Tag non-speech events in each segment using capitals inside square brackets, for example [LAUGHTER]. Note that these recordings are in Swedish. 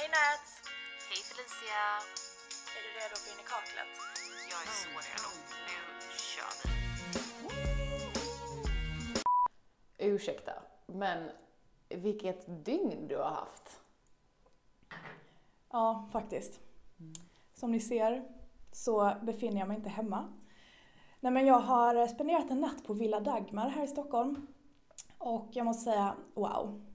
Hej Nats! Hej Felicia! Är du redo för in i kaklet? Jag är så redo. Nu kör vi. Ursäkta, men vilket dygn du har haft. Ja, faktiskt. Som ni ser så befinner jag mig inte hemma. Nej, men jag har spenderat en natt på Villa Dagmar här i Stockholm. Och jag måste säga, wow.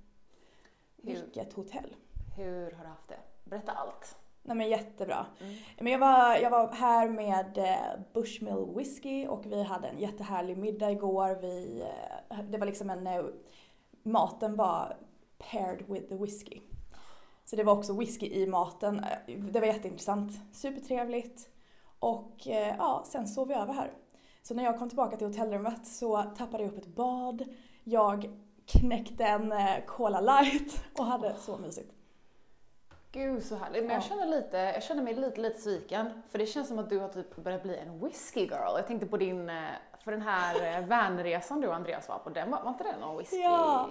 Vilket hotell. Hur har du haft det? Berätta allt. Nej men jättebra. Mm. Men jag, var, jag var här med eh, Bushmill Whiskey och vi hade en jättehärlig middag igår. Vi, eh, det var liksom en... eh, Maten var paired with the whiskey. Så det var också whisky i maten. Det var jätteintressant. Supertrevligt. Och ja, sen sov vi över här. Så när jag kom tillbaka till hotellrummet så tappade jag upp ett bad. Jag knäckte en Cola light och hade så mysigt. Gud så härligt. Men jag Ja. känner, lite, jag känner mig lite, lite sviken. För det känns som att du har typ börjat bli en whiskey girl. Jag tänkte på din, eh, för den här eh, [LAUGHS] vanresan du och Andreas var på, den var, var inte det någon whisky? Ja.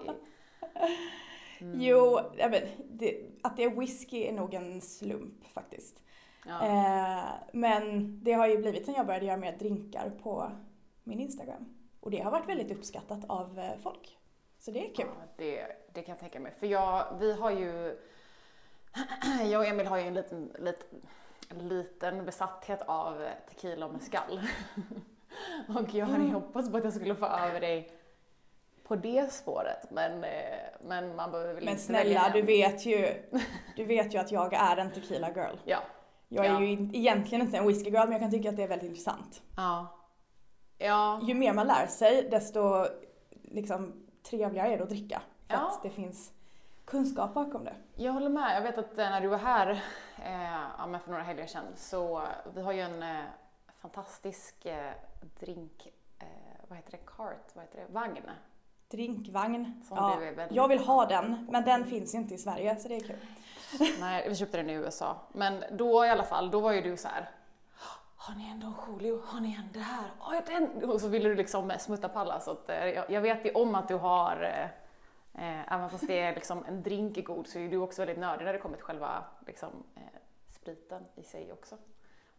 Mm. Jo, jag vet, det, att det är whisky är nog en slump faktiskt. Ja. Eh, men det har ju blivit sen jag började göra mer drinkar på min Instagram. Och det har varit väldigt uppskattat av eh, folk. Så det är kul. Ja, det, det kan jag tänka mig. För jag, vi har ju, [CLEARS THROAT] jag och Emil har ju en liten, liten, en liten besatthet av tequila och mezcal. [LAUGHS] och jag hade ju hoppats på att jag skulle få över dig på det spåret. Men, eh, men man behöver väl Men inte välja snälla, en. du vet ju, [LAUGHS] du vet ju att jag är en tequila girl. Ja. Jag är Ja. ju egentligen inte en whisky girl, men jag kan tycka att det är väldigt intressant. Ja. Ja. Ju mer man lär sig, desto liksom, trevligare är det att dricka. För Ja. att det finns kunskap bakom det. Jag håller med. Jag vet att eh, när du var här eh, för några helger sedan så vi har ju en eh, fantastisk eh, drink, eh, vad heter det, cart, vad heter det, vagn. Drinkvagn. Som Ja, väldigt- jag vill ha den, men den finns ju inte i Sverige så det är kul. Nej, vi köpte den i USA. Men då i alla fall, då var ju du så här. Har ni en Don Julio? Har ni en det här? Har jag den? Och så ville du liksom smutta på alla. Så att, jag, jag vet ju om att du har, eh, även fast det är liksom en drink är god så är du också väldigt nördig när det kommer till själva liksom, eh, spriten i sig också.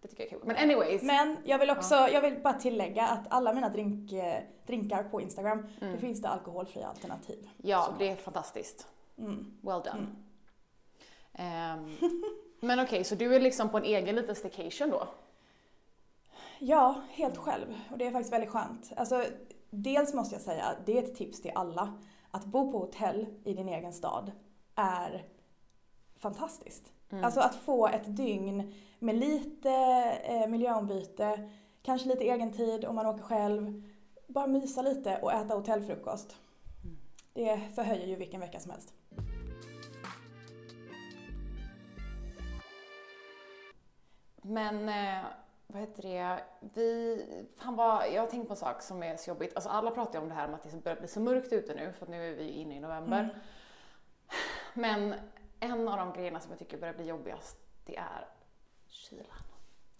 Det tycker jag är kul. Men anyways. Men jag vill också, jag vill bara tillägga att alla mina drink, eh, drinkar på Instagram, Mm. det finns det alkoholfria alternativ. ja, Så. det är fantastiskt. Mm. Well done. Mm. Ehm, men okej, så du är liksom på en egen liten staycation då? Ja, helt själv. Och det är faktiskt väldigt skönt. Alltså, dels måste jag säga, det är ett tips till alla. Att bo på hotell i din egen stad är fantastiskt. Mm. Alltså att få ett dygn med lite eh, miljöombyte, kanske lite egen tid om man åker själv. Bara mysa lite och äta hotellfrukost. Mm. Det förhöjer ju vilken vecka som helst. Men eh, vad heter det? Vi, fan vad, jag har tänkt på en sak som är så jobbigt. Alltså alla pratar ju om det här med att det börjar bli så mörkt ute nu för nu är vi inne i november. Mm. Men en av de grejerna som jag tycker börjar bli jobbigast det är kylan.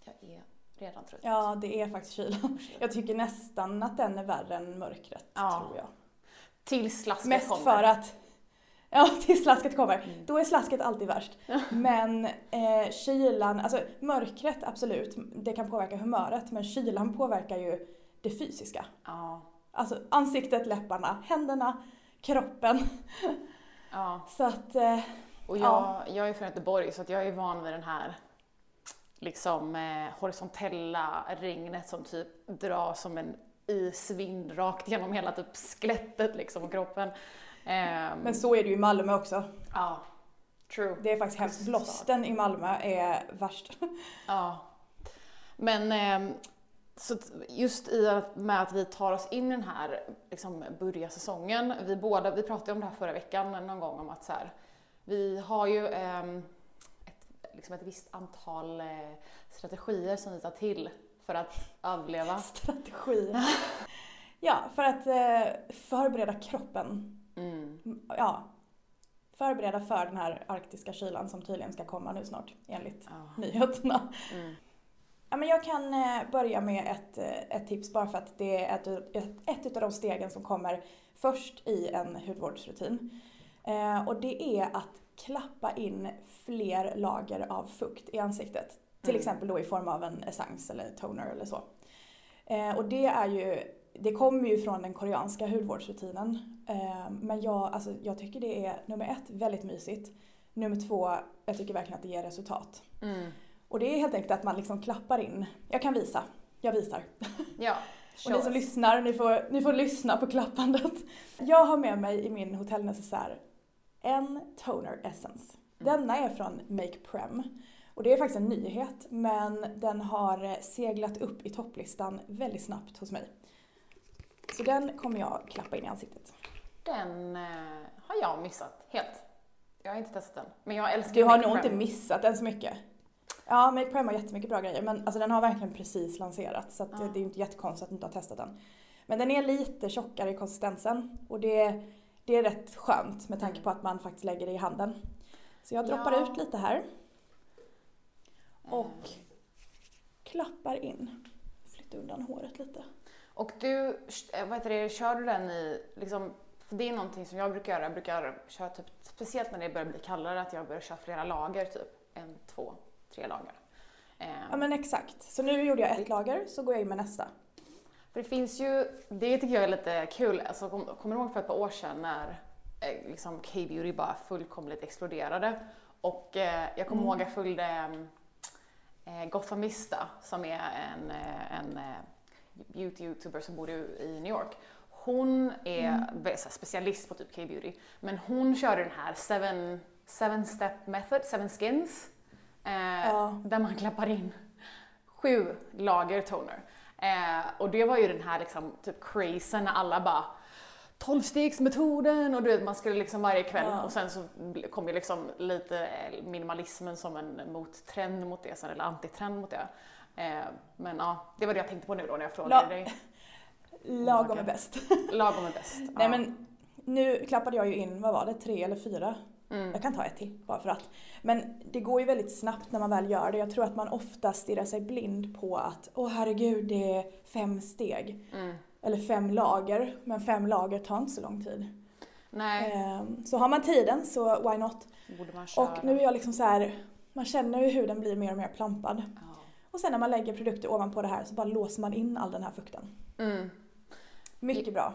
Jag är redan trött. Ja, det är faktiskt kylan. Jag tycker nästan att den är värre än mörkret, Ja. tror jag. Tills Mest kommer. för att... Ja, tills slasket kommer. Mm. Då är slasket alltid värst. Men eh, kylan, alltså mörkret absolut, det kan påverka humöret. Men kylan påverkar ju det fysiska. Ja. Alltså ansiktet, läpparna, händerna, kroppen. ja. Så att, eh, Och jag, Ja. jag är från Göteborg så att jag är van vid den här liksom eh, horisontella regnet som typ drar som en isvind rakt genom hela typ skelettet liksom och kroppen. Ehm, men så är det ju i Malmö också. Ja, true. Det är faktiskt hemskt. Blåsten i Malmö är värst. [LAUGHS] Ja. Men ehm, så just i att, med att vi tar oss in i den här liksom, börja-säsongen, vi båda, vi pratade om det här förra veckan någon gång om att så här, vi har ju ehm, ett, liksom ett visst antal eh, strategier som vi tar till för att överleva. [LAUGHS] Strategi. Ja, för att eh, förbereda kroppen. Mm. Ja, förbereda för den här arktiska kylan som tydligen ska komma nu snart enligt Ja. nyheterna. Mm. Ja, men jag kan eh, börja med ett, eh, ett tips bara för att det är ett, ett, ett av de stegen som kommer först i en hudvårdsrutin. Eh, och det är att klappa in fler lager av fukt i ansiktet. Till Mm. exempel då i form av en essens eller toner eller så. Eh, och det är ju, det kommer ju från den koreanska hudvårdsrutinen. Eh, men jag, alltså, jag tycker det är nummer ett, väldigt mysigt. Nummer två, jag tycker verkligen att det ger resultat. Mm. Och det är helt enkelt att man liksom klappar in. Jag kan visa. Jag visar. Ja, [LAUGHS] Och ni som lyssnar, ni får, ni får lyssna på klappandet. Jag har med mig i min hotellnecessär en toner essence. Denna är från Make Prem. Och det är faktiskt en nyhet, men den har eh, seglat upp i topplistan väldigt snabbt hos mig. Så den kommer jag klappa in i ansiktet. Den eh, har jag missat helt. Jag har inte testat den. Men jag älskar Du har nog inte missat den så mycket. Ja, Make Prem har jättemycket bra grejer, men alltså den har verkligen precis lanserats så att Ja. det är ju inte jättekonstigt att du inte har testat den. Men den är lite tjockare i konsistensen och det, det är rätt skönt med tanke Mm. på att man faktiskt lägger det i handen. Så jag droppar Ja. ut lite här och Eh, klappar in. Flytta undan håret lite. Och du, eh, vad heter det, kör du den i, liksom, för det är någonting som jag brukar göra, jag brukar köra typ, speciellt när det börjar bli kallare, att jag börjar köra flera lager typ. En, två, tre lager. Eh, Ja men exakt. Så nu gjorde jag ett lager, så går jag in med nästa. För det finns ju, det tycker jag är lite kul, alltså, kom, kommer du ihåg för ett par år sedan när eh, liksom K-beauty bara fullkomligt exploderade? Och eh, jag kommer Mm. ihåg jag följde eh, Gothamista som är en, en beauty-youtuber som bor i, New York. Hon är Mm. specialist på typ K-beauty, men hon körde den här seven, seven step method, seven skins, eh, Ja. där man klappar in sju lager toner. Eh, och det var ju den här liksom, typ crazen när alla bara tolvstegsmetoden och du vet man skulle liksom varje kväll Ja. och sen så kom ju liksom lite eh, minimalismen som en mottrend mot det eller antitrend mot det. Eh, men ja, det var det jag tänkte på nu då när jag frågade La- dig. [LAUGHS] Lagom är bäst. [LAUGHS] Lagom är bäst. Nej ja. men nu klappade jag ju in, vad var det, tre eller fyra? mm. Jag kan ta ett till bara för att. Men det går ju väldigt snabbt när man väl gör det. Jag tror att man ofta stirrar sig blind på att åh herregud det är fem steg. Mm. Eller fem lager. Men fem lager tar inte så lång tid. Nej, Ehm, så har man tiden så why not? borde man köra. Och nu är jag liksom så här. Man känner ju hur den blir mer och mer plampad. Ja. Och sen när man lägger produkter ovanpå det här så bara låser man in all den här fukten. Mm. Mycket bra.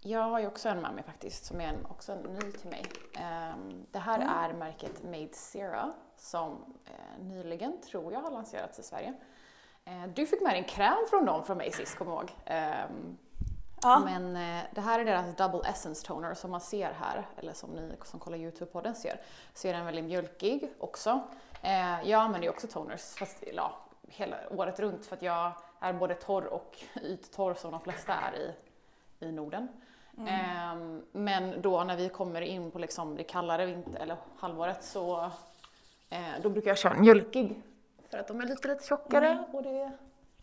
Jag har ju också en med mig faktiskt som är en, också ny till mig. Ehm, det här Mm. är märket Made Zero som eh, nyligen, tror jag, har lanserats i Sverige. Eh, du fick med dig en kräm från dem från mig sist, kom ihåg. Ehm, Ja. Men eh, det här är deras Double Essence Toner som man ser här, eller som ni som kollar Youtube på den ser. Så är den väldigt mjölkig också. Jag använder ju också toners, fast ja, hela året runt för att jag är både torr och yttorr som de flesta är i, i Norden. Mm. Ehm, men då när vi kommer in på liksom det kallare vinter, eller halvåret så eh, då brukar jag köra mjölkig. För att de är lite, lite tjockare Mm. och det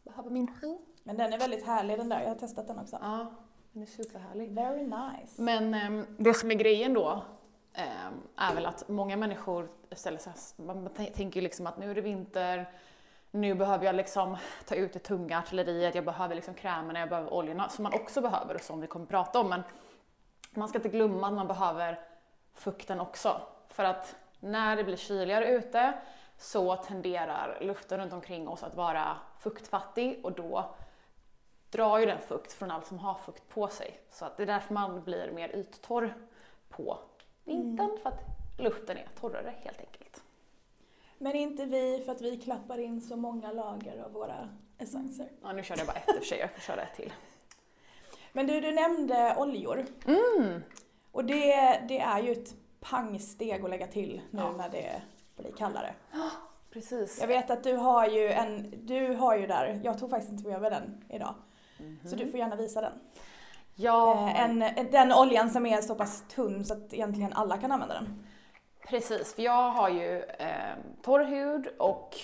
behöver min hy. Men den är väldigt härlig den där. Jag har testat den också. Ja, den är superhärlig. Very nice. Men ehm, det som är grejen då ehm, är väl att många människor ställer sig, man man tän- tänker liksom att nu är det vinter, nu behöver jag liksom ta ut det tunga artilleriet, jag behöver liksom krämerna, jag behöver oljorna som man också behöver och som vi kommer prata om. Men man ska inte glömma att man behöver fukten också. För att när det blir kyligare ute så tenderar luften runt omkring oss att vara fuktfattig och då drar ju den fukt från allt som har fukt på sig. Så att det är därför man blir mer yttorr på vintern, för att luften är torrare helt enkelt. Men inte vi för att vi klappar in så många lager av våra essenser. Ja, nu körde jag bara ett i och för sig, jag får köra ett till. Men du, du nämnde oljor. Mm. Och det, det är ju ett pangsteg att lägga till nu Ja. när det blir kallare. Precis. Jag vet att du har ju en, du har ju där, jag tog faktiskt inte med den idag. Så du får gärna visa den. Ja, Eh, en, den oljan som är så pass tunn så att egentligen alla kan använda den. Precis. För jag har ju eh, torr hud och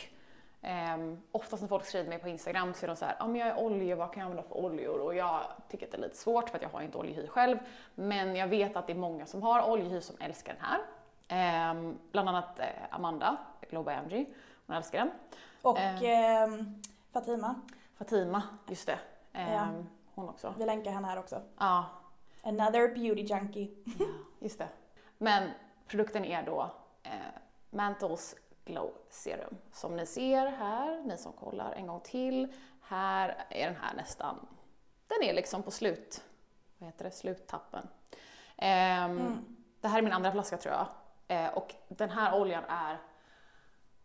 eh, oftast när folk skriver mig på Instagram så är de så här, ja men jag är oljor, vad kan jag använda för oljor? Och jag tycker att det är lite svårt för att jag har inte oljehy själv. Men jag vet att det är många som har oljehy som älskar den här. Eh, bland annat eh, Amanda, Globo MG, hon älskar den. Och ehm, Fatima, Fatima, just det. Ja. Hon också. vi länkar henne här också. Ja, Another beauty junkie. just det. Men produkten är då eh, Mantles Glow Serum. Som ni ser här, ni som kollar en gång till, här är den här nästan, den är liksom på slut, vad heter det, sluttappen. Ehm, Det här är min andra flaska tror jag. Eh, och den här oljan är,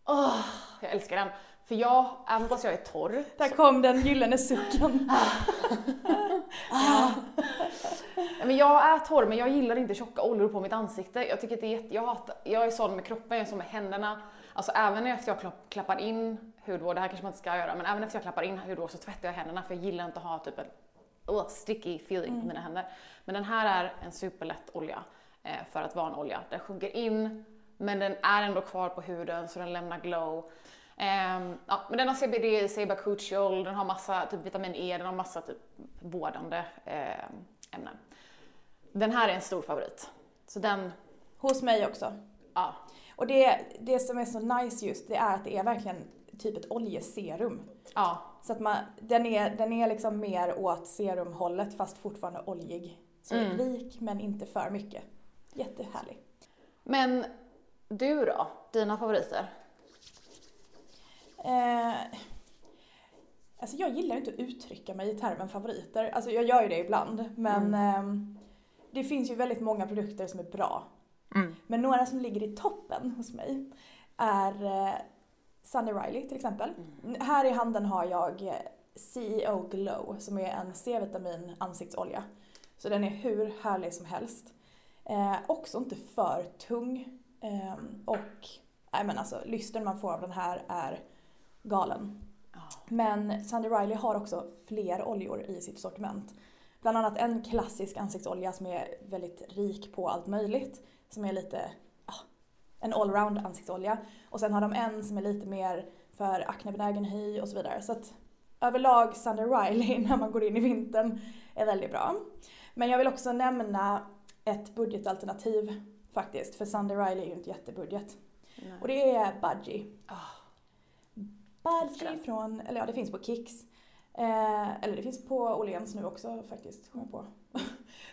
åh, jag älskar den. För jag, även fast jag är torr, Där kom den gyllene sucken. [LAUGHS] Ja, Men jag är torr men jag gillar inte tjocka oljor på mitt ansikte. Jag tycker att det är jätte, jag, hatar, jag är sån med kroppen, jag är sån med händerna. Alltså även efter jag klapp, klappar in hudvård, det här kanske man inte ska göra, men även efter jag klappar in hudvård så tvättar jag händerna för jag gillar inte att ha typ en uh, sticky feeling på mina händer. Men den här är en superlätt olja eh, för att vara en olja. Den sjunker in men den är ändå kvar på huden så den lämnar glow. Ehm, ja, men den har CBD i sig, bakuchiol, den har massa typ vitamin E, den har massa typ vårdande eh, ämnen. Den här är en stor favorit. Så den, Hos mig också. ja. Och det, det som är så nice just, det är att det är verkligen typ ett oljeserum. ja. Så att man, den, är, den är liksom mer åt serumhållet fast fortfarande oljig. Så Mm. rik men inte för mycket. Jättehärlig. Men du då? Dina favoriter? Eh, alltså jag gillar ju inte att uttrycka mig i termen favoriter. Alltså jag gör ju det ibland. Men ehm, det finns ju väldigt många produkter som är bra. Men några som ligger i toppen hos mig är eh, Sunny Riley till exempel. Här i handen har jag eh, CEO Glow som är en C-vitamin ansiktsolja. Så den är hur härlig som helst. Eh, också inte för tung. Ehm, och nej men alltså lysten man får av den här är galen. Men Sunny Riley har också fler oljor i sitt sortiment. Bland annat en klassisk ansiktsolja som är väldigt rik på allt möjligt. Som är lite, ja, en allround ansiktsolja. Och sen har de en som är lite mer för aknebenägen hy och så vidare. Så att överlag Sunny Riley [LAUGHS] när man går in i vintern är väldigt bra. Men jag vill också nämna ett budgetalternativ faktiskt. För Sunny Riley är ju inte jättebudget. Och det är Budgie. Budgie Älskar. från, eller ja det finns på Kicks. Eh, eller det finns på Åhléns nu också faktiskt, kom jag på. [LAUGHS]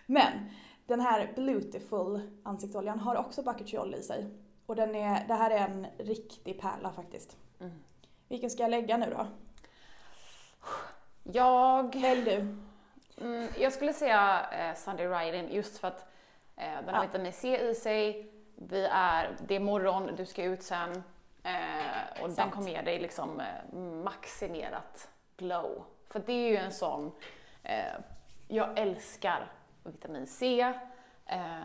Men den här Beautiful ansiktsoljan har också bakuchiol i sig. Och den är, det här är en riktig pärla faktiskt. Mm. Vilken ska jag lägga nu då? Jag, Välj du. mm, jag skulle säga eh, Sunday Riding just för att eh, den har Ja. vitamin C i sig. Vi är, det är morgon, du ska ut sen. Eh, och den Sant. kommer ge dig liksom eh, maximerat glow. För det är ju en sån, eh, jag älskar vitamin C. Eh,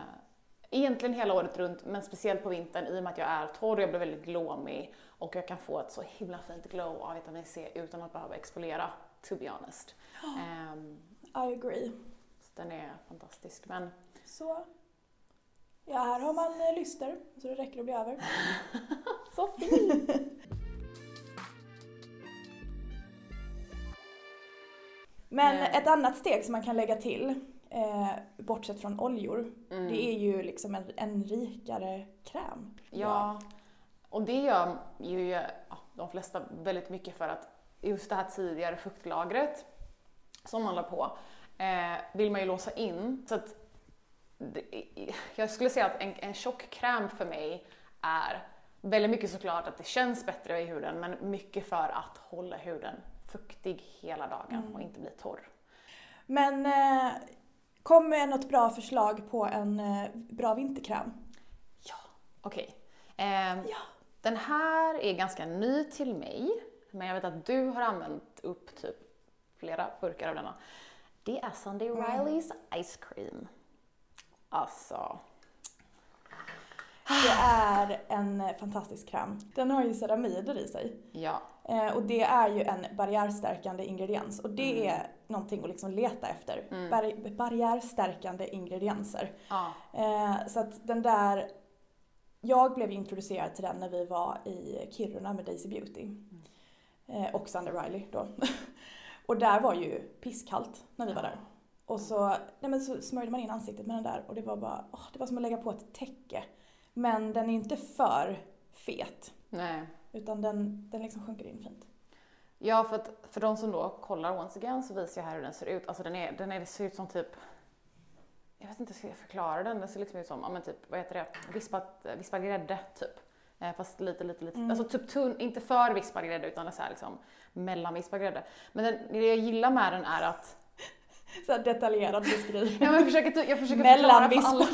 egentligen hela året runt, men speciellt på vintern i och med att jag är torr, jag blir väldigt glåmig och jag kan få ett så himla fint glow av vitamin C utan att behöva exfoliera, to be honest. [GASPS] Ehm, I agree. så den är fantastisk. Men Så. Ja, här har man eh, lyster, så det räcker att bli över. [LAUGHS] så fin! Men Eh. ett annat steg som man kan lägga till, eh, bortsett från oljor, Mm. det är ju liksom en, en rikare kräm. Ja, och det gör ju ja, de flesta väldigt mycket för att just det här tidigare fuktlagret som man la på eh, vill man ju låsa in. Så att det, jag skulle säga att en, en tjock kräm för mig är väldigt mycket såklart att det känns bättre i huden men mycket för att hålla huden fuktig hela dagen och inte bli torr. Men eh, kom med något bra förslag på en eh, bra vinterkräm. Ja, okej. Ehm, Ja. Den här är ganska ny till mig, men jag vet att du har använt upp typ flera burkar av denna. Det är Sunday Rileys Ice Cream. Alltså, Det är en fantastisk kräm. Den har ju ceramider i sig. ja. Eh, och det är ju en barriärstärkande ingrediens. Och det är någonting att liksom leta efter. Bar- barriärstärkande ingredienser. ja. Eh, så att den där... Jag blev introducerad till den när vi var i Kiruna med Daisy Beauty. Eh, och Sunday Riley då. [LAUGHS] och där var ju pisskallt när vi var där. Och så, nej men så smörjde man in ansiktet med den där och det var bara, åh, det var som att lägga på ett täcke. Men den är inte för fet. Nej. Utan den, den liksom sjunker in fint. Ja, för, att, för de som då kollar once again så visar jag här hur den ser ut. Alltså den, är, den är, ser ut som typ jag vet inte hur jag ska förklara den. Den ser liksom ut som, ja men typ, vad heter det, vispat, vispad grädde typ. Eh, fast lite, lite, lite, Mm. alltså typ tunn, inte för vispad grädde utan så här liksom mellanvispad grädde. Men den, det jag gillar med den är att Så här detaljerad beskrivning. Ja, men jag försöker, jag försöker förklara för alla.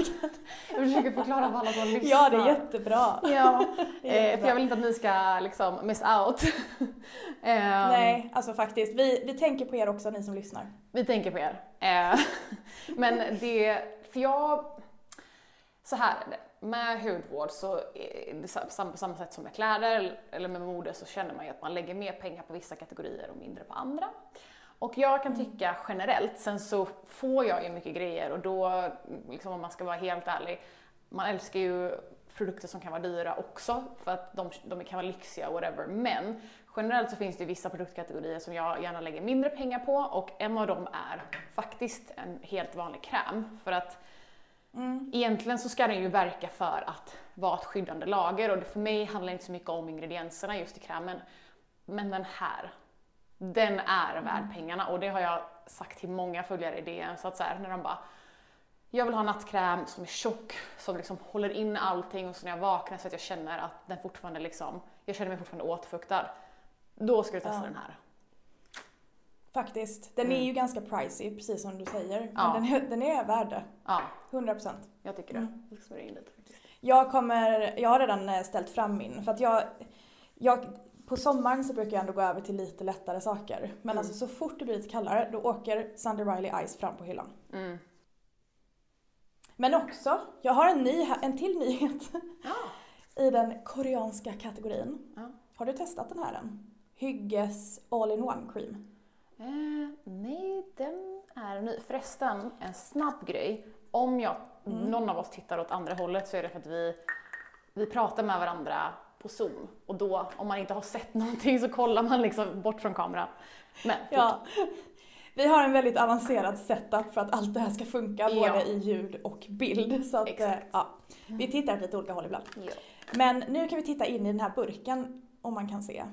Jag försöker förklara för alla som lyssnar. Ja, det är jättebra. Ja, Det är eh, jättebra. för jag vill inte att ni ska liksom miss out. [LAUGHS] Ehm, Nej, alltså faktiskt. Vi, vi tänker på er också, ni som lyssnar. Vi tänker på er. Eh, [LAUGHS] men det, för jag, så här är det. Med hudvård så på samma sätt som med kläder eller med mode så känner man ju att man lägger mer pengar på vissa kategorier och mindre på andra. Och jag kan tycka generellt, sen så får jag ju mycket grejer och då, liksom om man ska vara helt ärlig, man älskar ju produkter som kan vara dyra också för att de, de kan vara lyxiga whatever. Men generellt så finns det vissa produktkategorier som jag gärna lägger mindre pengar på och en av dem är faktiskt en helt vanlig kräm. För att Mm. egentligen så ska den ju verka för att vara ett skyddande lager och det för mig handlar inte så mycket om ingredienserna just i krämen. Men den här, den är värd pengarna och det har jag sagt till många följare i DM så att så här, när de bara jag vill ha nattkräm som är tjock, som liksom håller in allting och så när jag vaknar så att jag känner att den fortfarande liksom, jag känner mig fortfarande återfuktad. Då ska du testa Ja. den här. Faktiskt. Den Mm. är ju ganska pricey, precis som du säger. Ja. Men den är, den är värd det. Ja, 100%. jag tycker det. Mm. Jag ska smörja in lite faktiskt. Jag kommer, jag har redan eh, ställt fram min för att jag, jag på sommaren så brukar jag ändå gå över till lite lättare saker. Men Mm. alltså så fort det blir lite kallare då åker Sunday Riley Ice fram på hyllan. Mm. Men också, jag har en, ny, en till nyhet Ja. [LAUGHS] i den koreanska kategorin. Ja. Har du testat den här än? Hygges All-in-One Cream. Eh, nej, den är ny. Förresten, en snabb grej. Om jag, Mm. någon av oss tittar åt andra hållet så är det för att vi, vi pratar med varandra på Zoom. Och då, om man inte har sett [LAUGHS] någonting så kollar man liksom bort från kameran. Men, Ja. Vi har en väldigt avancerad setup för att allt det här ska funka Ja. både i ljud och bild. Så att, eh, Exakt. ja, vi tittar åt lite olika håll ibland. ja. Men nu kan vi titta in i den här burken om man kan se.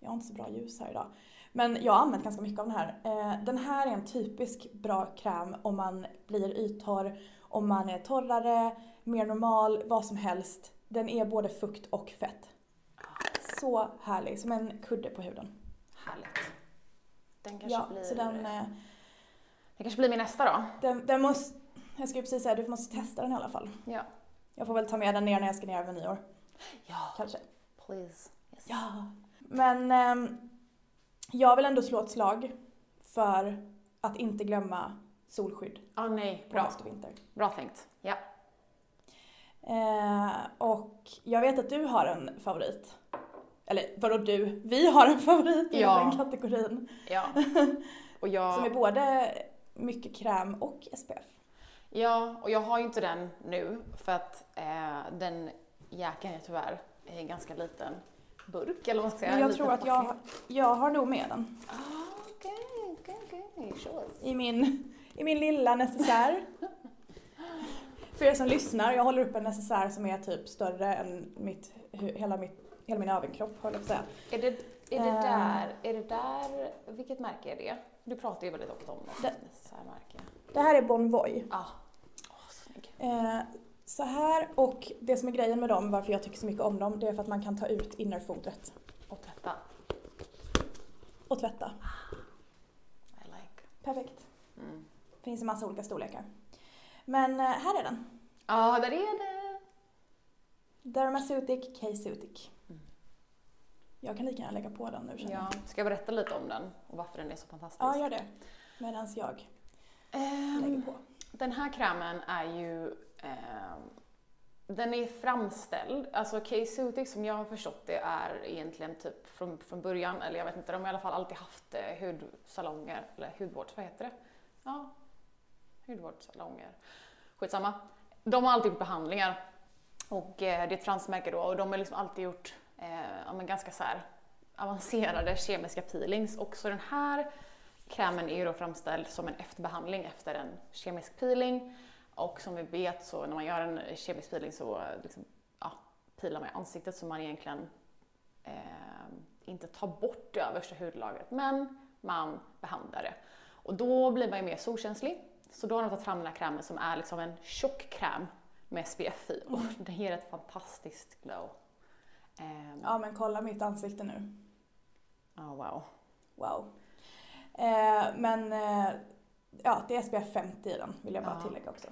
Jag har inte så bra ljus här idag. Men jag har använt ganska mycket av den här. Eh, Den här är en typisk bra kräm om man blir yttorr, om man är torrare, mer normal, vad som helst. Den är både fukt och fett. Så härlig, som en kudde på huden. Härligt. Den kanske, Ja, blir, så den, eh, det kanske blir min nästa då. den, den måste, jag skulle precis säga, du måste testa den i alla fall. Ja. Jag får väl ta med den ner när jag ska ner över nyår, Ja, kanske. please. Yes. Ja. Men ehm, jag vill ändå slå ett slag för att inte glömma solskydd Ah, nej, på bra. höst och vinter. Bra tänkt. Ja. Eh, och jag vet att du har en favorit. Eller vadå du? Vi har en favorit i Ja. den kategorin. ja. Och jag... Som är både mycket kräm och SPF. Ja, och jag har ju inte den nu för att eh, den jäkeln är tyvärr en ganska liten burk eller vad ska säga. Men en jag tror att jag, jag har nog med den. Ah, Okej, okej, okej. Min, i min lilla necessär. [LAUGHS] För er som lyssnar, jag håller upp en necessär som är typ större än mitt, hela, mitt, hela min överkropp, höll jag på att säga. Är det, är det Eh. där, är det där, vilket märke är det? Du pratar ju väldigt ofta om något Det- necessärmärke. Det här är Bon Voy. Ah, snygg. Eh, så här, och det som är grejen med dem, varför jag tycker så mycket om dem, det är för att man kan ta ut innerfodret Och tvätta. och tvätta. I like. Perfekt. Mm. Finns i massa olika storlekar. Men eh, här är den. Ja, där är det. Dermaceutic K-Sutic. Mm. Jag kan lika gärna lägga på den nu känner Ja. jag. Ska jag berätta lite om den och varför den är så fantastisk? Ja, gör det. Medan jag Ehm, lägger på. Den här krämen är ju, eh, den är framställd, alltså K-Sutic som jag har förstått det är egentligen typ från, från början, eller jag vet inte, de har i alla fall alltid haft eh, hudsalonger, eller hudvårds, vad heter det? Ja, hudvårdssalonger. Skitsamma. De har alltid gjort behandlingar och eh, det är ett franskt märke då och de har liksom alltid gjort eh, ja, men ganska så här avancerade kemiska peelings och så den här Krämen är ju då framställd som en efterbehandling efter en kemisk peeling. Och som vi vet så när man gör en kemisk peeling så liksom, ja, pilar man i ansiktet så man egentligen eh, inte tar bort det översta hudlagret men man behandlar det. Och då blir man ju mer solkänslig. Så då har de tagit fram den här krämen som är liksom en tjock kräm med SPF i och den ger ett fantastiskt glow. Ehm, Ja men kolla mitt ansikte nu. oh, wow. Wow. Eh, men eh, ja, det är SPF 50 i den vill jag bara Ja. tillägga också.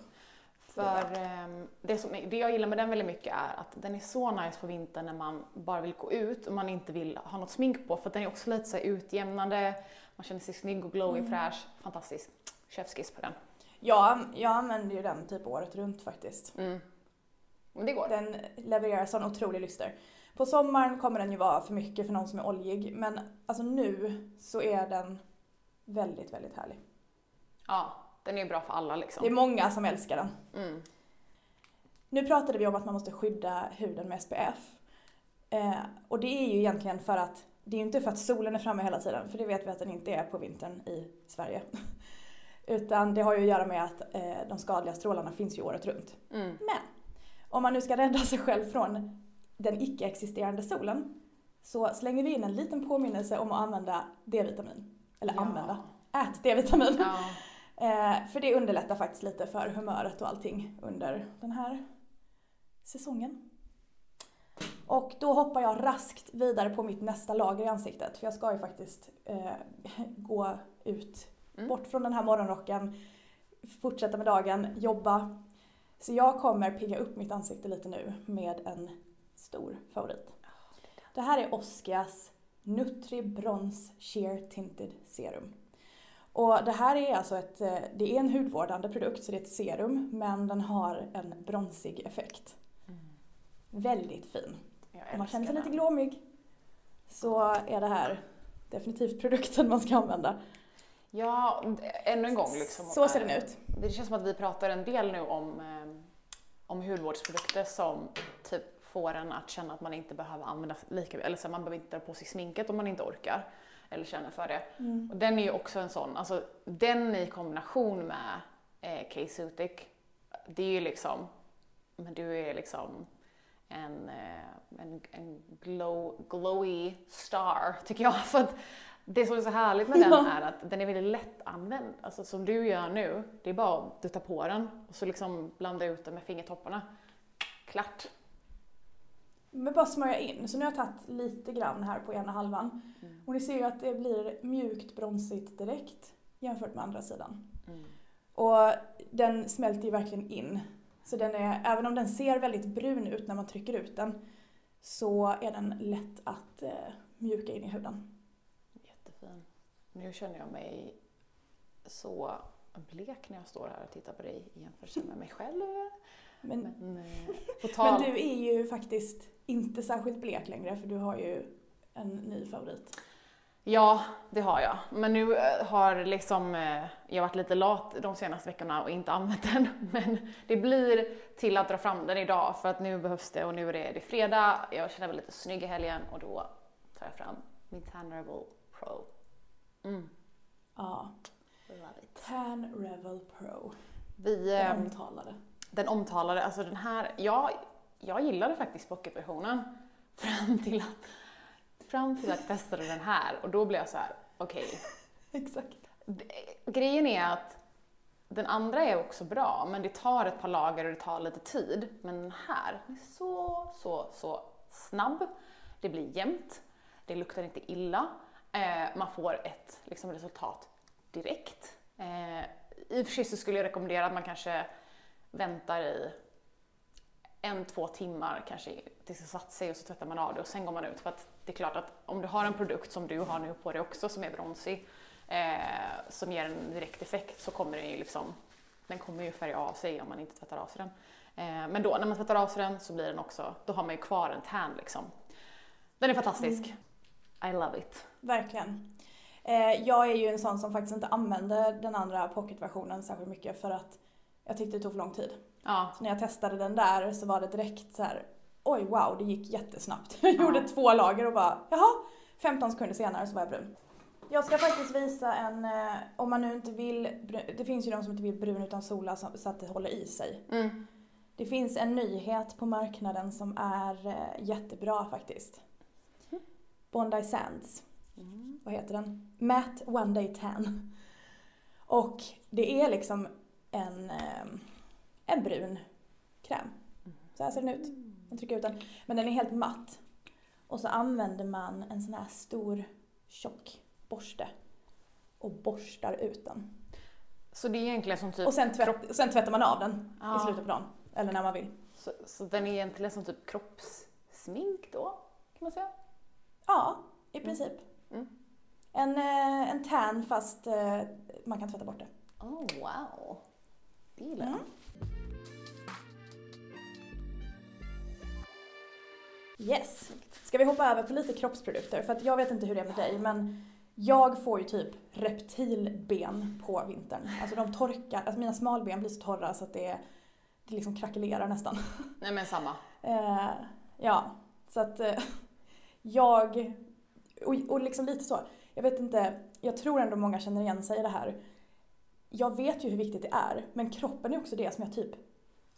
För ehm, det, som, det jag gillar med den väldigt mycket är att den är så nice på vintern när man bara vill gå ut och man inte vill ha något smink på för att den är också lite så utjämnande, man känner sig snygg och glowy fräsch. Fantastiskt. Chefskiss på den. Ja, jag använder ju den typ året runt faktiskt. Mm. Men det går. Den levererar sån otrolig lyster. På sommaren kommer den ju vara för mycket för någon som är oljig men alltså nu så är den väldigt, väldigt härlig. Ja, den är bra för alla liksom. Det är många som älskar den. Mm. Nu pratade vi om att man måste skydda huden med SPF. Eh, och det är ju egentligen för att, det är ju inte för att solen är framme hela tiden, för det vet vi att den inte är på vintern i Sverige. Utan det har ju att göra med att eh, de skadliga strålarna finns ju året runt. Mm. Men om man nu ska rädda sig själv från den icke-existerande solen så slänger vi in en liten påminnelse om att använda D-vitamin. Eller Ja. använda, ät D-vitamin. Ja. [LAUGHS] Eh, för det underlättar faktiskt lite för humöret och allting under den här säsongen. Och då hoppar jag raskt vidare på mitt nästa lager i ansiktet. För jag ska ju faktiskt eh, [LAUGHS] gå ut Mm. bort från den här morgonrocken, fortsätta med dagen, jobba. Så jag kommer pigga upp mitt ansikte lite nu med en stor favorit. Det här är Oskias Nutri Bronze Sheer Tinted Serum. Och det här är alltså ett, eh, det är en hudvårdande produkt så det är ett serum men den har en bronsig effekt. Väldigt fin. Om man känner sig älskar lite den. glåmig så är det här definitivt produkten man ska använda. Ja, ännu en gång liksom. Så ser den eh, ut. Det känns som att vi pratar en del nu om, eh, om hudvårdsprodukter som typ får en att känna att man inte behöver använda lika eller så man behöver inte dra på sig sminket om man inte orkar eller känner för det. Mm. Och den är ju också en sån, alltså den i kombination med eh, K-Sutic, det är ju liksom, men du är liksom en, eh, en, en glow, glowy star tycker jag. [LAUGHS] För att det som är så härligt med den är att den är väldigt lättanvänd. Alltså som du gör nu, det är bara att dutta på den och så liksom blanda ut den med fingertopparna. Klart. Men bara smörja in. Så nu har jag tagit lite grann här på ena halvan. Mm. Och ni ser ju att det blir mjukt bronsigt direkt jämfört med andra sidan. Mm. Och den smälter ju verkligen in. Så den är, även om den ser väldigt brun ut när man trycker ut den, så är den lätt att eh, mjuka in i huden. Nu känner jag mig så blek när jag står här och tittar på dig i jämförelse med mig själv. Men, Men eh, [LAUGHS] men du är ju faktiskt inte särskilt blek längre för du har ju en ny favorit. Ja, det har jag. Men nu eh, har liksom, eh, jag varit lite lat de senaste veckorna och inte använt den. [LAUGHS] Men det blir till att dra fram den idag för att nu behövs det och nu är det, fredag. Jag känner mig lite snygg i helgen och då tar jag fram min Tan Rebel Pro. Mm, Ja, love it. Tan Revel Pro. Vi, Den eh, omtalade. den omtalade, alltså den här, jag, jag gillade faktiskt pocketversionen [LAUGHS] fram till att, fram till att jag testade den här och då blev jag så här: okej, [LAUGHS] Exakt. Det- Grejen är att den andra är också bra, men det tar ett par lager och det tar lite tid. Men den här är så, så, så snabb. Det blir jämnt. Det luktar inte illa. Eh, man får ett liksom, resultat direkt. Eh, I och för sig så skulle jag rekommendera att man kanske väntar i en, två timmar kanske tills det satt sig och så tvättar man av det och sen går man ut. För att det är klart att om du har en produkt som du har nu på dig också som är bronsig, eh, som ger en direkt effekt så kommer den ju liksom, den kommer ju färga av sig om man inte tvättar av sig den. Eh, men då när man tvättar av sig den så blir den också, då har man ju kvar en tan liksom. Den är fantastisk. I love it. Verkligen. Eh, jag är ju en sån som faktiskt inte använde den andra pocketversionen särskilt mycket för att jag tyckte det tog för lång tid. Ja, Så när jag testade den där så var det direkt så här: oj wow, det gick jättesnabbt. [LAUGHS] Jag gjorde Ja. två lager och bara, jaha, 15 sekunder senare så var jag brun. Jag ska faktiskt visa en, eh, om man nu inte vill, det finns ju de som inte vill brun utan sola så så att det håller i sig. mm. Det finns en nyhet på marknaden som är eh, jättebra faktiskt. Bondi Sands. Vad heter den? Matte One Day Tan. Och det är liksom en, eh, en brun kräm. Så här ser den ut. Man trycker ut den. Men den är helt matt. Och så använder man en sån här stor tjock borste och borstar ut den. Så det är egentligen som typ Och sen, tvätt, sen tvättar man av den Ja. i slutet på dagen. Eller när man vill. Så, så den är egentligen som typ kroppssmink då, kan man säga? Ja, i princip. Mm. En, eh, en tan fast eh, man kan tvätta bort det. Oh wow. Det gillar jag. Mm. Yes. Ska vi hoppa över på lite kroppsprodukter? För att jag vet inte hur det är med dig men jag får ju typ reptilben på vintern. Alltså de torkar, alltså mina smalben blir så torra så att det, det liksom krackelerar nästan. Nej men samma. [LAUGHS] Eh, ja, så att jag, och, och liksom lite så, jag vet inte, jag tror ändå många känner igen sig i det här. Jag vet ju hur viktigt det är, men kroppen är också det som jag typ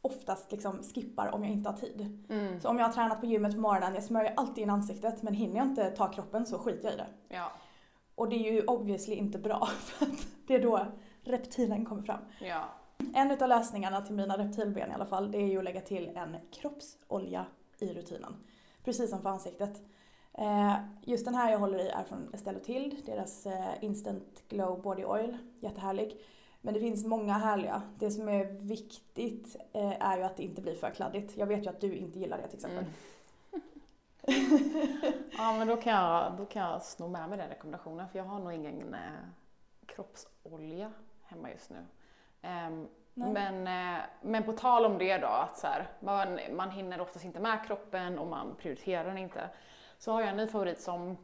oftast liksom skippar om jag inte har tid. Mm. Så om jag har tränat på gymmet på morgonen, jag smörjer alltid in ansiktet, men hinner jag inte ta kroppen så skiter jag i det. Ja. Och det är ju obviously inte bra, [LAUGHS] för att det är då reptilen kommer fram. Ja. En utav lösningarna till mina reptilben i alla fall, det är ju att lägga till en kroppsolja i rutinen. Precis som för ansiktet. Eh, Just den här jag håller i är från Estelle Tilde, deras eh, Instant Glow Body Oil. Jättehärlig. Men det finns många härliga. Det som är viktigt eh, är ju att det inte blir för kladdigt. Jag vet ju att du inte gillar det till exempel. Mm. [LAUGHS] Ja men då kan, jag, då kan jag sno med mig den rekommendationen för jag har nog ingen eh, kroppsolja hemma just nu. Nej. men, eh, men på tal om det då, att så här, man, man hinner oftast inte med kroppen och man prioriterar den inte. Så har jag en ny favorit som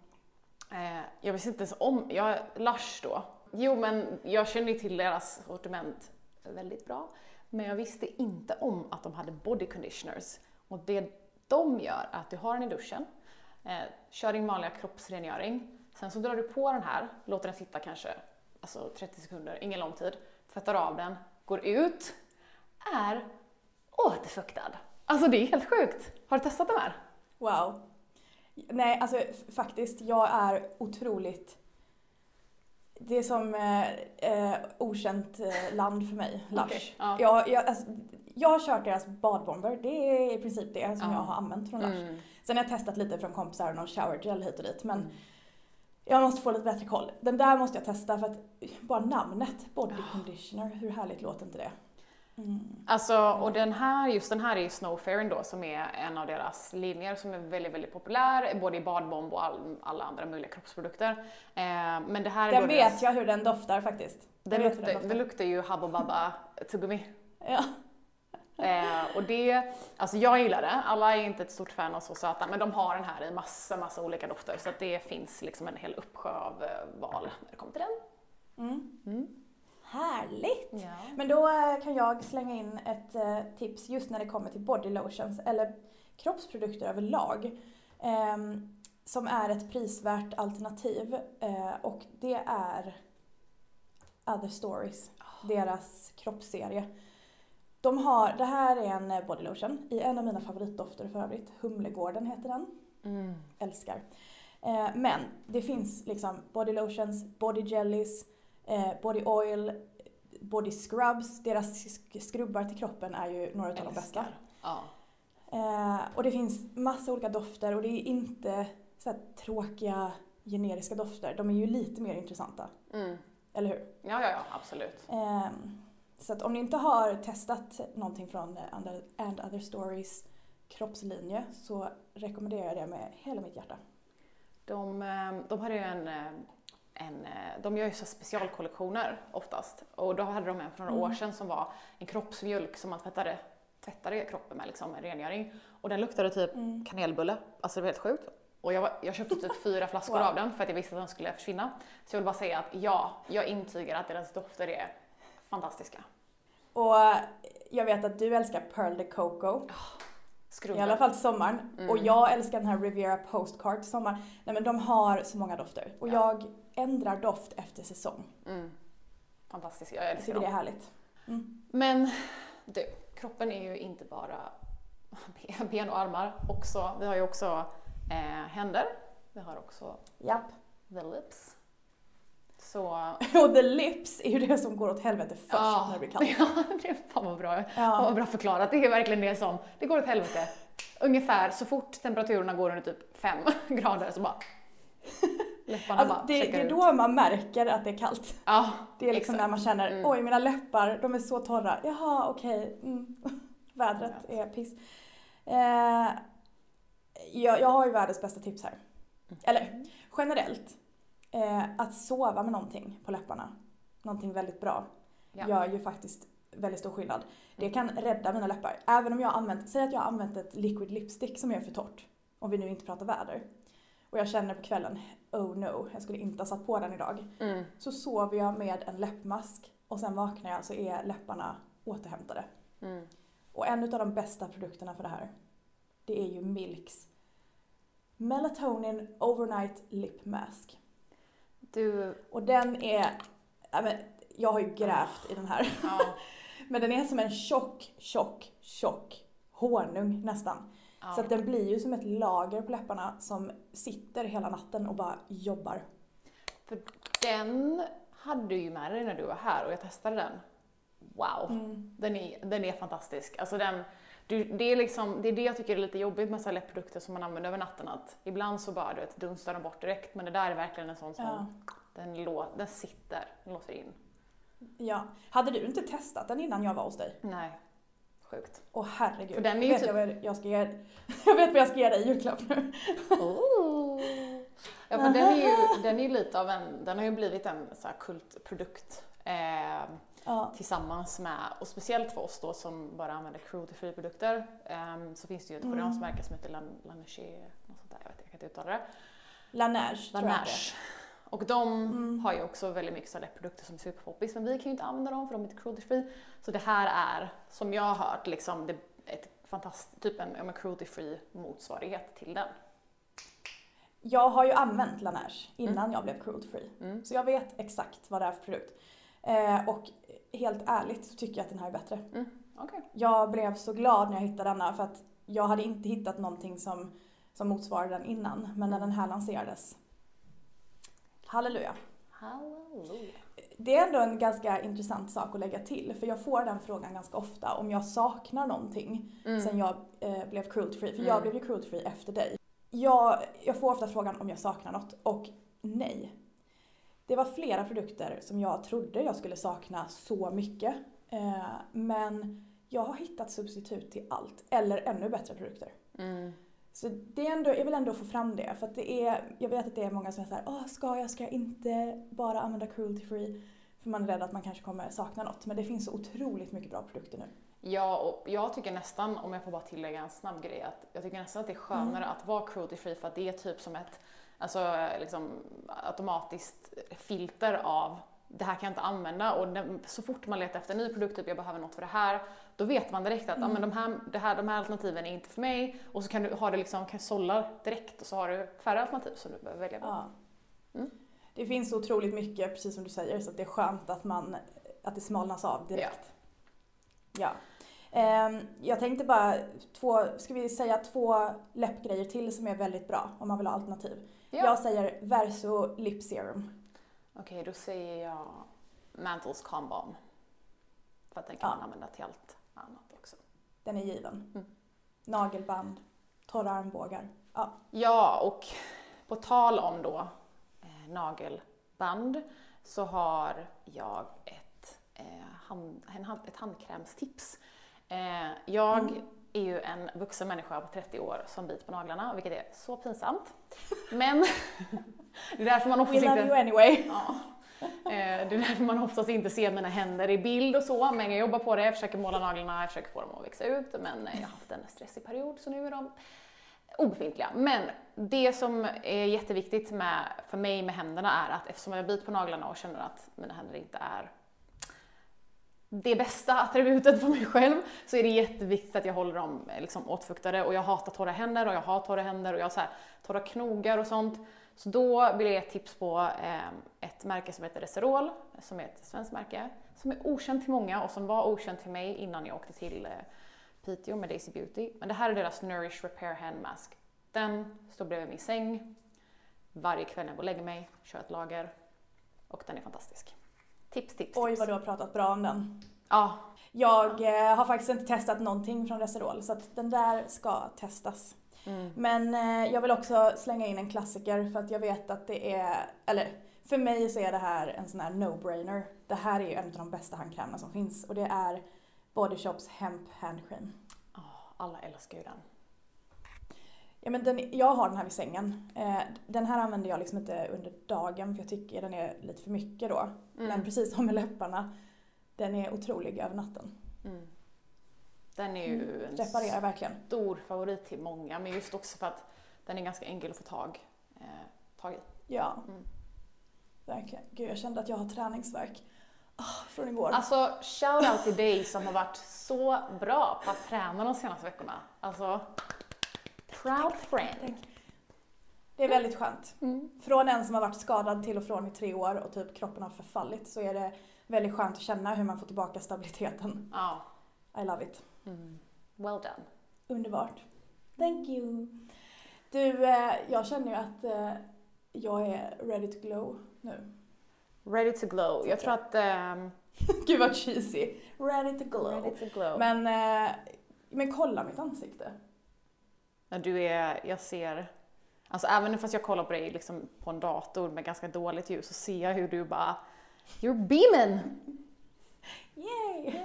eh, jag visste inte ens om, jag, Lush då. Jo men jag känner ju till deras sortiment väldigt bra. Men jag visste inte om att de hade body conditioners. Och det de gör är att du har den i duschen, eh, kör din vanliga kroppsrengöring, sen så drar du på den här, låter den sitta kanske alltså 30 sekunder, ingen lång tid, tvättar av den, går ut, är återfuktad. Alltså det är helt sjukt. Har du testat de här? Wow. Nej, alltså faktiskt, jag är otroligt... Det är som eh, eh, okänt eh, land för mig, Lush. Okej, ja. Jag, jag, alltså, jag har kört deras badbomber, det är i princip det som Ja. jag har använt från Lush. Mm. Sen har jag testat lite från kompisar och någon shower gel hit och dit, men Mm. jag måste få lite bättre koll. Den där måste jag testa för att bara namnet, body Ah. conditioner, hur härligt låter inte det? Mm. Alltså, och den här, just den här är ju Snowfairen då som är en av deras linjer som är väldigt, väldigt populär, både i badbomb och all, alla andra möjliga kroppsprodukter. Eh, men det här är Den då vet deras, jag hur den doftar faktiskt. den luktar, den den luktar ju Habba Babba tuggummi. [LAUGHS] Ja. Eh, och det, alltså jag gillar det, alla är inte ett stort fan av så söta, men de har den här i massa, massa olika dofter så att det finns liksom en hel uppsjö av eh, val när det kommer till den. Mm. Mm. Härligt! Ja. Men då eh, kan jag slänga in ett eh, tips just när det kommer till body lotions eller kroppsprodukter överlag. ehm, som är ett prisvärt alternativ eh, och det är Other Stories, deras kroppsserie. De har, det här är en body lotion i en av mina favoritdofter för övrigt. Humlegården heter den. Mm. Älskar. Men det finns liksom body lotions, body jellies, body oil, body scrubs. Deras sk- skrubbar till kroppen är ju några av de bästa. Ja. Eh, och det finns massa olika dofter och det är inte så tråkiga generiska dofter. De är ju lite mer intressanta. Mm. Eller hur? ja, ja, ja, absolut. Ehm, så att om ni inte har testat någonting från eh, And- Other Stories kroppslinje så rekommenderar jag det med hela mitt hjärta. De, eh, de hade ju en, eh, en, eh, de gör ju så specialkollektioner oftast. Och då hade de en för några Mm. år sedan som var en kroppsmjölk som man tvättade, tvättade kroppen med, liksom en rengöring. Och den luktade typ Mm. kanelbulle, alltså det var helt sjukt. Och jag, var, jag köpte typ [LAUGHS] fyra flaskor Wow. av den för att jag visste att den skulle försvinna. Så jag vill bara säga att ja, jag intygar att deras dofter är fantastiska. Och jag vet att du älskar Pearl de Coco, Skrubben. i alla fall till sommaren. Mm. Och jag älskar den här Riviera Postcard till sommaren. Nej men de har så många dofter. Och Ja. jag ändrar doft efter säsong. Mm. Fantastiskt, jag Jag älskar tycker dem. det är härligt. Mm. Men du, kroppen är ju inte bara [LAUGHS] ben och armar också. Vi har ju också eh, händer. Vi har också Japp. the lips. Så... [LAUGHS] Och the lips är ju det som går åt helvete först när det blir kallt. [LAUGHS] Ja, det är fan vad bra. Fan Ja. vad bra förklarat. Det är verkligen det som, det går åt helvete. Ungefär så fort temperaturerna går under typ 5 [LAUGHS] grader så bara läpparna Alltså, bara det, det är ut. då man märker att det är kallt. Ja, Det är liksom exakt. när man känner, Mm. oj mina läppar, de är så torra. Jaha, okej. Mm. Vädret är piss. Eh, jag, jag har ju världens bästa tips här. Eller generellt, eh, att sova med någonting på läpparna, någonting väldigt bra, Ja. gör ju faktiskt väldigt stor skillnad. Det kan rädda mina läppar. Även om jag har använt, säg att jag har använt ett liquid lipstick som är för torrt, om vi nu inte pratar väder. Och jag känner på kvällen, oh no, jag skulle inte ha satt på den idag Mm. så sover jag med en läppmask och sen vaknar jag så är läpparna återhämtade. Mm. Och en av de bästa produkterna för det här, det är ju Milks Melatonin Overnight Lip Mask. Du, Och den är, ja, men, jag har ju grävt i den här, ja, [LAUGHS] men den är som en tjock, tjock, tjock honung nästan. ja. Så att den blir ju som ett lager på läpparna som sitter hela natten och bara jobbar. För den hade du ju med dig när du var här och jag testade den. Wow, Mm. den, är, den är fantastisk. Alltså den, du, det, är liksom, det är det jag tycker är lite jobbigt med så läppprodukter som man använder över natten. Att ibland så bara du vet, dunstar de bort direkt men det där är verkligen en sån som Ja. den, lå, den sitter, den låser in. ja. Hade du inte testat den innan jag var hos dig? Nej, sjukt. Åh herregud. För den är ju vet typ- jag, vad jag, ska ge, [LAUGHS] jag vet vad jag ska ge dig i julklapp nu. Ja, för den är ju den är ju lite av en, den har ju blivit en så kultprodukt. Eh, Ja. tillsammans med, och speciellt för oss då som bara använder cruelty-free produkter, ehm, så finns det ju ett Mm. koreanskt märke som heter Lan- Laneige, något sånt där, jag vet jag kan inte uttala det. Laneige tror jag det. Och de Mm. har ju också väldigt mycket så här läppprodukter som är superpoppis, men vi kan ju inte använda dem för de är inte cruelty-free. Så det här är, som jag har hört, liksom det, ett fantastiskt, typ en, ja, men cruelty-free motsvarighet till den. Jag har ju använt Laneige innan jag blev cruelty free. Mm. Så jag vet exakt vad det är för produkt. Eh, och helt ärligt så tycker jag att den här är bättre. Okej. Jag blev så glad när jag hittade denna för att jag hade inte hittat någonting som, som motsvarade den innan. Men när den här lanserades, halleluja. Halleluja. Det är ändå en ganska intressant sak att lägga till för jag får den frågan ganska ofta om jag saknar någonting Mm. sen jag eh, blev cruelty free. För Mm. jag blev ju cruelty free efter dig. Jag, jag får ofta frågan om jag saknar något och nej. Det var flera produkter som jag trodde jag skulle sakna så mycket. Eh, men jag har hittat substitut till allt, eller ännu bättre produkter. Mm. Så det är ändå, jag vill ändå få fram det. För det är, jag vet att det är många som är såhär, Åh, ska jag, ska jag inte bara använda cruelty free? För man är rädd att man kanske kommer sakna något. Men det finns så otroligt mycket bra produkter nu. Ja, och jag tycker nästan, om jag får bara tillägga en snabb grej, att jag tycker nästan att det är skönare att vara cruelty free för att det är typ som ett alltså, liksom, automatiskt filter av det här kan jag inte använda och så fort man letar efter en ny produkt, typ jag behöver något för det här, då vet man direkt att ja, men de, här, det här, de här alternativen är inte för mig och så kan du ha det liksom, kan sålla direkt och så har du färre alternativ som du behöver välja på. Ja. Mm. Det finns så otroligt mycket, precis som du säger, så att det är skönt att, man, att det smalnas av direkt. Ja. Ehm, jag tänkte bara, två, ska vi säga två läppgrejer till som är väldigt bra om man vill ha alternativ. Ja. Jag säger Verso Lip Serum. Okej, då säger jag Mantles Calm. För att den kan Ja. man använda till allt annat också. Den är given. Mm. Nagelband, torra armbågar. Ja. Ja, och på tal om då eh, nagelband så har jag ett, eh, hand, en, hand- ett handkrämstips. Eh, jag Mm. Är ju en vuxen människa på 30 år som biter på naglarna, vilket är så pinsamt. Men [LAUGHS] det är därför man We oftast love inte... you anyway. [LAUGHS] Ja. Eh, Det är därför man oftast inte ser mina händer i bild och så, men jag jobbar på det, jag försöker måla naglarna, jag försöker få dem att växa ut, men jag har haft en stressig period så nu är de obefintliga. Men det som är jätteviktigt med, för mig med händerna är att eftersom jag biter på naglarna och känner att mina händer inte är det bästa attributet på mig själv så är det jätteviktigt att jag håller dem eh, liksom åtfuktade och jag hatar torra händer och jag har torra händer och jag har så här, torra knogar och sånt. Så då vill jag ge ett tips på eh, ett märke som heter Reserol, som är ett svenskt märke, som är okänt till många och som var okänt till mig innan jag åkte till eh, Piteå med Daisy Beauty. Men det här är deras Nourish Repair Hand Mask. Den står bredvid min säng varje kväll när jag går och lägger mig, kör ett lager. Och den är fantastisk. Tips, tips, Oj tips. vad du har pratat bra om den. Ja, Jag eh, har faktiskt inte testat någonting från Reserol så att den där ska testas. mm. Men eh, jag vill också slänga in en klassiker för att jag vet att det är, eller för mig så är det här en sån här no-brainer. Det här är ju en av de bästa handkrämerna som finns och det är Body Shops Hemp Hand Cream. Åh, alla älskar ju den. Ja, men den, jag har den här vid sängen. Eh, den här använder jag liksom inte under dagen för jag tycker den är lite för mycket då. Mm. Men precis som med läpparna, den är otrolig över natten. Mm. Den är ju en Reparerar verkligen. stor favorit till många, men just också för att den är ganska enkel att få tag, eh, tag i. Ja. Mm. Verkligen. Gud, jag kände att jag har träningsvärk Ah, från igår. Alltså, shout out till dig som har varit så bra på att träna de senaste veckorna. Alltså, proud friend. Det är väldigt skönt. Mm. Från en som har varit skadad till och från i tre år och typ kroppen har förfallit så är det väldigt skönt att känna hur man får tillbaka stabiliteten. Ja. I love it. Mm. Well done. Underbart. Thank you. Du, eh, jag känner ju att eh, jag är ready to glow nu. Ready to glow. Jag tror att... ehm, [LAUGHS] Gud vad cheesy. Ready to glow. ready to glow. Men, eh, men kolla mitt ansikte. När du är, jag ser, alltså även fast jag kollar på dig liksom på en dator med ganska dåligt ljus så ser jag hur du bara, you're beaming! Yay! [LAUGHS]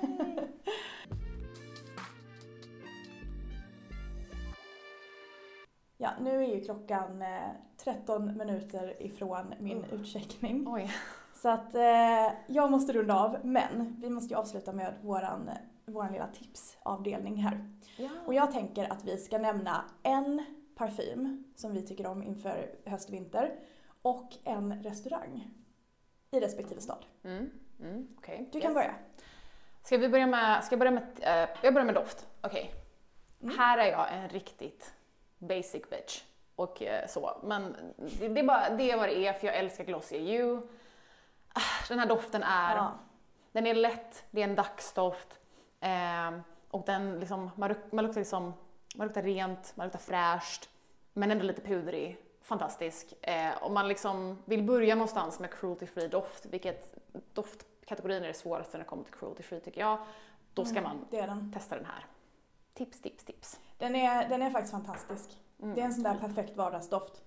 ja, nu är ju klockan eh, 13 minuter ifrån min utcheckning. Oj. Så att eh, jag måste runda av, men vi måste ju avsluta med våran, våran lilla tipsavdelning här. Ja. Och jag tänker att vi ska nämna en parfym som vi tycker om inför höst-vinter och en restaurang i respektive stad. Mm. Mm. Okej. Du kan Yes. börja. Ska vi börja med, ska jag börja med, eh, jag börjar med doft. Okej. Mm. Här är jag en riktigt basic bitch. Och eh, så. Men det, det, är bara, det är vad det är för jag älskar Glossier You. Ah, Den här doften är Ja. Den är lätt, det är en dagsdoft. Eh, och den liksom, man, luk- man, luktar liksom, man luktar rent, man luktar fräscht, men ändå lite pudrig. Fantastisk. Eh, om man liksom vill börja någonstans med cruelty free doft, vilket doftkategorin är det svåraste när det kommer till cruelty free tycker jag, då ska Mm, man den. testa den här. Tips, tips, tips. Den är, den är faktiskt fantastisk. Mm. Det är en sån där perfekt vardagsdoft.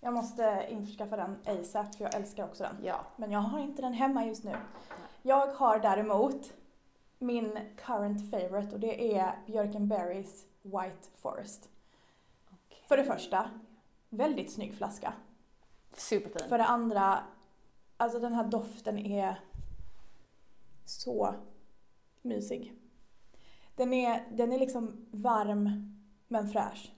Jag måste införskaffa den ASAP för jag älskar också den. Ja. Men jag har inte den hemma just nu. Jag har däremot min current favorite och det är Björkenberrys White Forest. För det första, väldigt snygg flaska. Superfin. För det andra, alltså den här doften är så mysig. Den är, den är liksom varm men fräsch.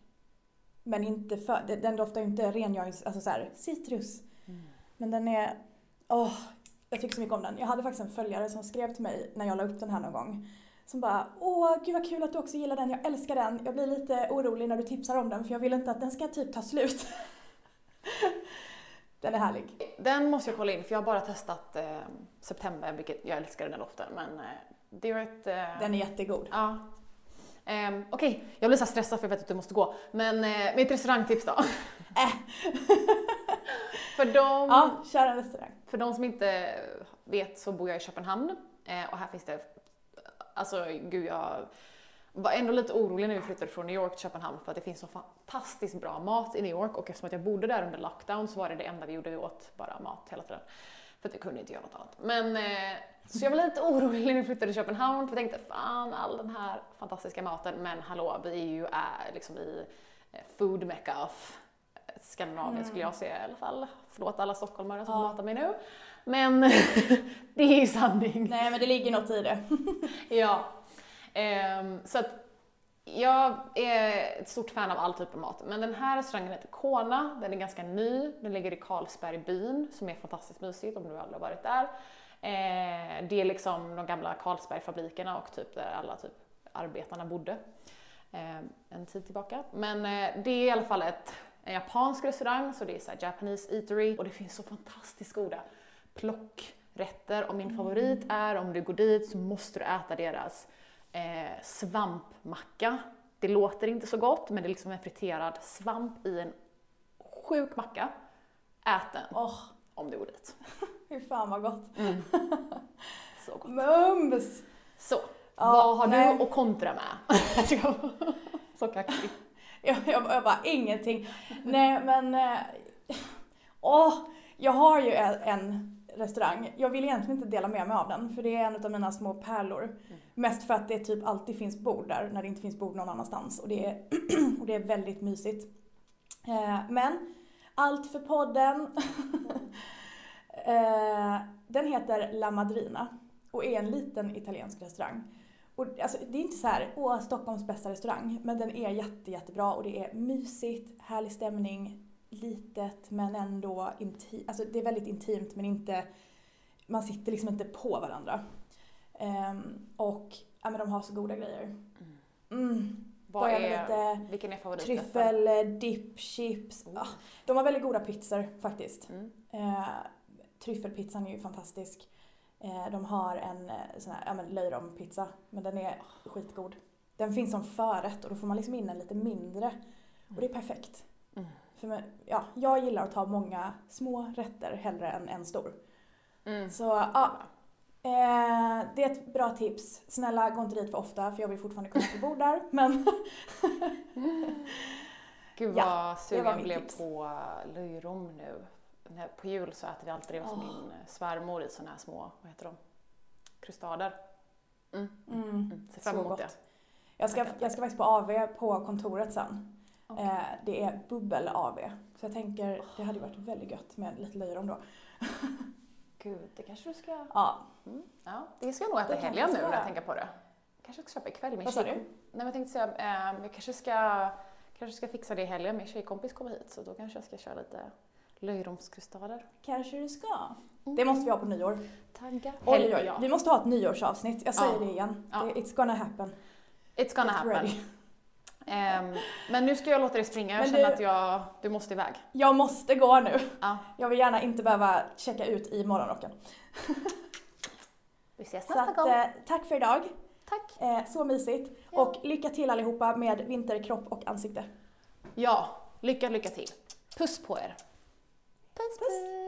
Men inte för, den- doftar ju inte rengörings, alltså så här, citrus. Mm. Men den är, åh, jag tycker så mycket om den. Jag hade faktiskt en följare som skrev till mig när jag la upp den här någon gång. Som bara, åh gud vad kul att du också gillar den, jag älskar den. Jag blir lite orolig när du tipsar om den för jag vill inte att den ska typ ta slut. [LAUGHS] den är härlig. Den måste jag kolla in för jag har bara testat eh, September, vilket jag älskar den doften. Men eh, det är ett... Eh, Den är jättegod. Ja. Um, Okej, jag blir så stressad för jag vet att du måste gå. Men eh, mitt restaurangtips då? [LAUGHS] för, de, Ja, kör en restaurang för de som inte vet så bor jag i Köpenhamn. Eh, och här finns det, alltså gud jag var ändå lite orolig när vi flyttade från New York till Köpenhamn för att det finns så fantastiskt bra mat i New York och eftersom att jag bodde där under lockdown så var det det enda vi gjorde, vi åt bara mat hela tiden. För att vi kunde inte göra något annat. Men, eh, så jag var lite [LAUGHS] orolig när vi flyttade till Köpenhamn för jag tänkte fan all den här fantastiska maten men hallå vi är ju är liksom i eh, food mecca of Skandinavien skulle jag säga i alla fall. Förlåt alla stockholmare som Ja. hatar mig nu. Men [LAUGHS] det är ju sanning. Nej men det ligger något i det. [LAUGHS] Ja. Ehm, så att jag är ett stort fan av all typ av mat. Men den här restaurangen heter Kona. Den är ganska ny. Den ligger i Carlsbergbyn som är fantastiskt mysigt om du aldrig har varit där. Eh, det är liksom de gamla Carlsbergfabrikerna och typ där alla typ arbetarna bodde eh, en tid tillbaka. Men eh, det är i alla fall ett, en japansk restaurang så det är så Japanese eatery och det finns så fantastiskt goda plockrätter och min favorit är om du går dit så måste du äta deras eh, svampmacka. Det låter inte så gott men det är liksom en friterad svamp i en sjuk macka. Ät den. Åh, om du går dit. [LAUGHS] Fy fan vad gott. [LAUGHS] Så gott. Mums! Så, Ja, vad har nej. du att kontra med? [LAUGHS] så kaxig. [LAUGHS] Jag, jag, jag bara, ingenting. Nej men, eh, åh, jag har ju en, restaurang. Jag vill egentligen inte dela med mig av den för det är en av mina små pärlor. Mest för att det typ alltid finns bord där när det inte finns bord någon annanstans och det är, [CLEARS THROAT] och det är väldigt mysigt. Eh, men, allt för podden. [LAUGHS] eh, den heter La Madrina och är en liten italiensk restaurang. Och alltså, det är inte så här, åh, Stockholms bästa restaurang, men den är jätte, jättebra och det är mysigt, härlig stämning, litet men ändå intimt. Alltså det är väldigt intimt men inte, man sitter liksom inte på varandra. Ehm, och ja, men de har så goda grejer. Mm. Vad Börjar med är, lite vilken är favoriträtten? Tryffel, eh, dip, chips. Oh. Ja, de har väldigt goda pizzor faktiskt. Mm. Eh, tryffelpizzan är ju fantastisk. Eh, de har en eh, sån här, ja men löjrompizza, men den är skitgod. Den finns som förrätt och då får man liksom in en lite mindre. Och det är perfekt. Mm. För mig, ja, jag gillar att ta många små rätter hellre än en stor. Mm. Så ja, eh, det är ett bra tips. Snälla gå inte dit för ofta för jag vill fortfarande kunna få bo där. [LAUGHS] Men Gud Ja, vad var sugen jag blev tips. på löjrom nu. På jul så äter vi alltid det hos Åh. min eh, svärmor i såna här små, vad heter de? Krustader. Mm. mm, Mm. Ser fram Så emot det. jag, ska, jag ska faktiskt på AV på kontoret sen. Okej. Eh, det är bubbel-AV. Så jag tänker det hade varit väldigt gött med lite löjrom då. [LAUGHS] Gud, det kanske du ska... Ja, Mm. Ja, det ska jag nog äta Det i helgen nu när jag tänker på det. kanske ska köpa ikväll. Min Vad sa du? Nej men jag tänkte säga, eh, jag kanske ska, kanske ska fixa det i helgen. Min tjejkompis kommer hit så då kanske jag ska köra lite löjromskrustader. kanske du ska. Det måste vi ha på nyår. Tagga. Oj, oj, oj. Vi måste ha ett nyårsavsnitt. Jag säger Ja. det igen. Ja. It's gonna happen. It's gonna Get happen. ready. Ehm, men nu ska jag låta dig springa. Jag Men känner du- att jag, du måste iväg. Jag måste gå nu. Ja. Jag vill gärna inte behöva checka ut i morgonrocken. Vi ses nästa att, gång. eh, tack för idag. Tack. Eh, så mysigt. Ja. Och lycka till allihopa med vinterkropp och ansikte. Ja, lycka, lycka till. Puss på er. Puss, Puss.